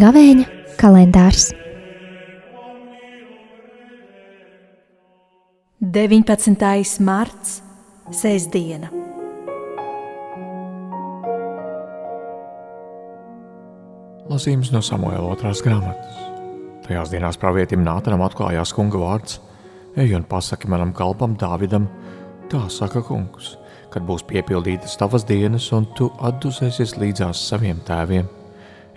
Gavēņa kalendārs 19. marts, Sēsdiena. Lasījums no Samuēla otrās grāmatas. Tajās dienās pravietim Nātanam atklājās kunga vārds: Ej un pasaki manam kalpam Dāvidam, tā saka kungs, kad būs piepildītas tavas dienas un tu atdusēsies līdzās saviem tēviem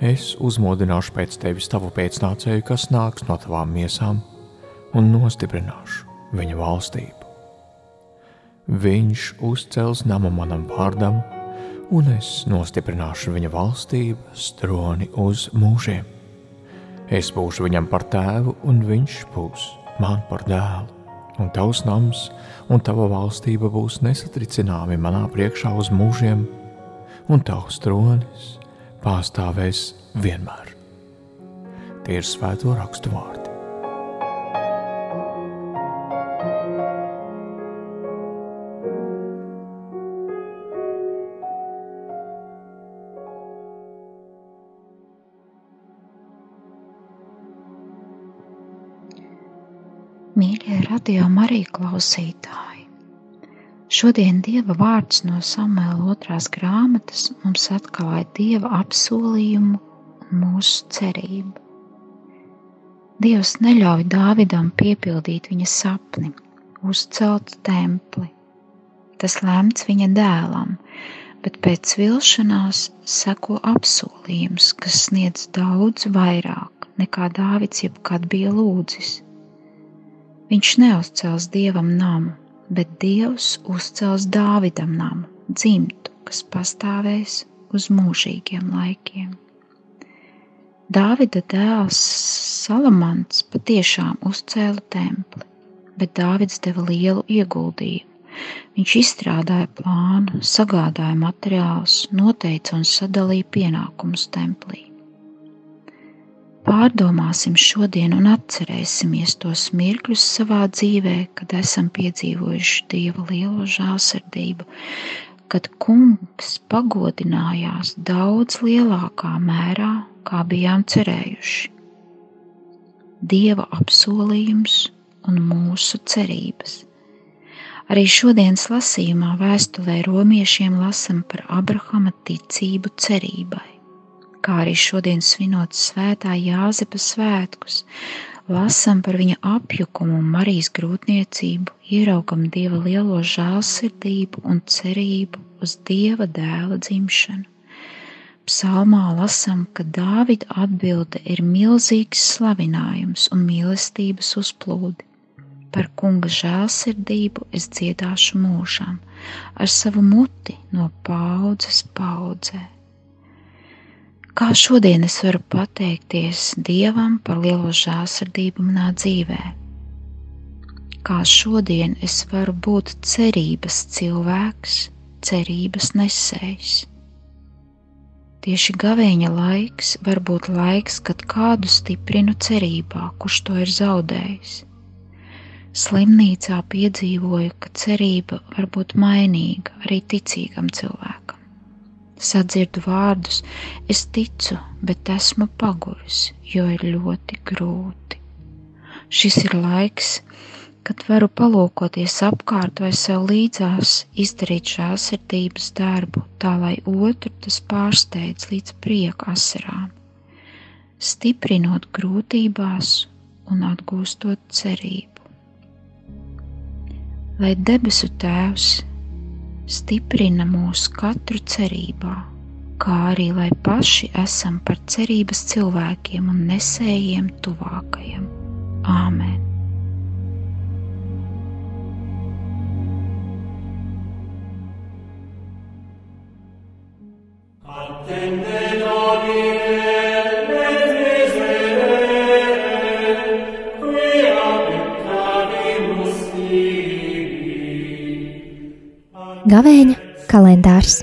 es uzmodināšu pēc tevis tavu pēcnācēju, kas nāks no tavām miesām, un nostiprināšu viņa valstību. Viņš uzcels namu manam vārdam, un es nostiprināšu viņa valstības troni uz mūžiem. Es būšu viņam par tēvu, un viņš būs man par dēlu. Un tavs nams un tava valstība būs nesatricināmi manā priekšā uz mūžiem, un tavs tronis pastāvēs vienmēr. Tie ir svēto rakstu vārdi. Mīļie radio Marija klausītāji! Šodien Dieva vārds no Samuela otrās grāmatas mums atklāja Dieva apsolījumu un mūsu cerību. Dievs neļauj Dāvidam piepildīt viņa sapni, uzcelt templi. Tas lemts viņa dēlam, bet pēc vilšanās seko apsolījums, kas sniedz daudz vairāk nekā Dāvids jebkad bija lūdzis. Viņš neuzcels dievam namu, bet Dievs uzcels Dāvidam namu, dzimtu, kas pastāvēs uz mūžīgiem laikiem. Dāvida dēls Salamans patiešām uzcēla templi, bet Dāvids deva lielu ieguldījumu. Viņš izstrādāja plānu, sagādāja materiālus, noteica un sadalīja pienākumus templī. Pārdomāsim šodien un atcerēsimies tos mirkļus savā dzīvē, kad esam piedzīvojuši Dieva lielo žēlsirdību, kad Kungs pagodinājās daudz lielākā mērā, kā bijām cerējuši. Dieva apsolījums un mūsu cerības. Arī šodienas lasījumā vēstulē romiešiem lasam par Abrahama ticību cerībai kā arī šodien svinot svētā Jāzepa svētkus, lasam par viņa apjukumu un Marijas grūtniecību, ieraugam Dieva lielo žēlsirdību un cerību uz Dieva dēla dzimšanu. Psalmā lasam, ka Dāvida atbilde ir milzīgs slavinājums un mīlestības uzplūdi. Par kunga žēlsirdību es dziedāšu mūžām, ar savu muti no paudzes paudzē. Kā šodien es varu pateikties Dievam par lielo žēlsirdību manā dzīvē? Kā šodien es varu būt cerības cilvēks, cerības nesējs? Tieši gavēņa laiks var būt laiks, kad kādu stiprinu cerībā, kurš to ir zaudējis. Slimnīcā piedzīvoju, ka cerība var būt mainīga arī ticīgam cilvēkam sadzirdu vārdus, es ticu, bet esmu paguris, jo ir ļoti grūti. Šis ir laiks, kad varu palūkoties apkārt vai sev līdzās, izdarīt žēlsirdības darbu, tā lai otru tas pārsteidz līdz prieka asarām, stiprinot grūtībās un atgūstot cerību. Lai debesu Tēvs stiprina mūs katru cerībā, kā arī lai paši esam par cerības cilvēkiem un nesējiem tuvākajiem. Āmen! Gavēņa kalendārs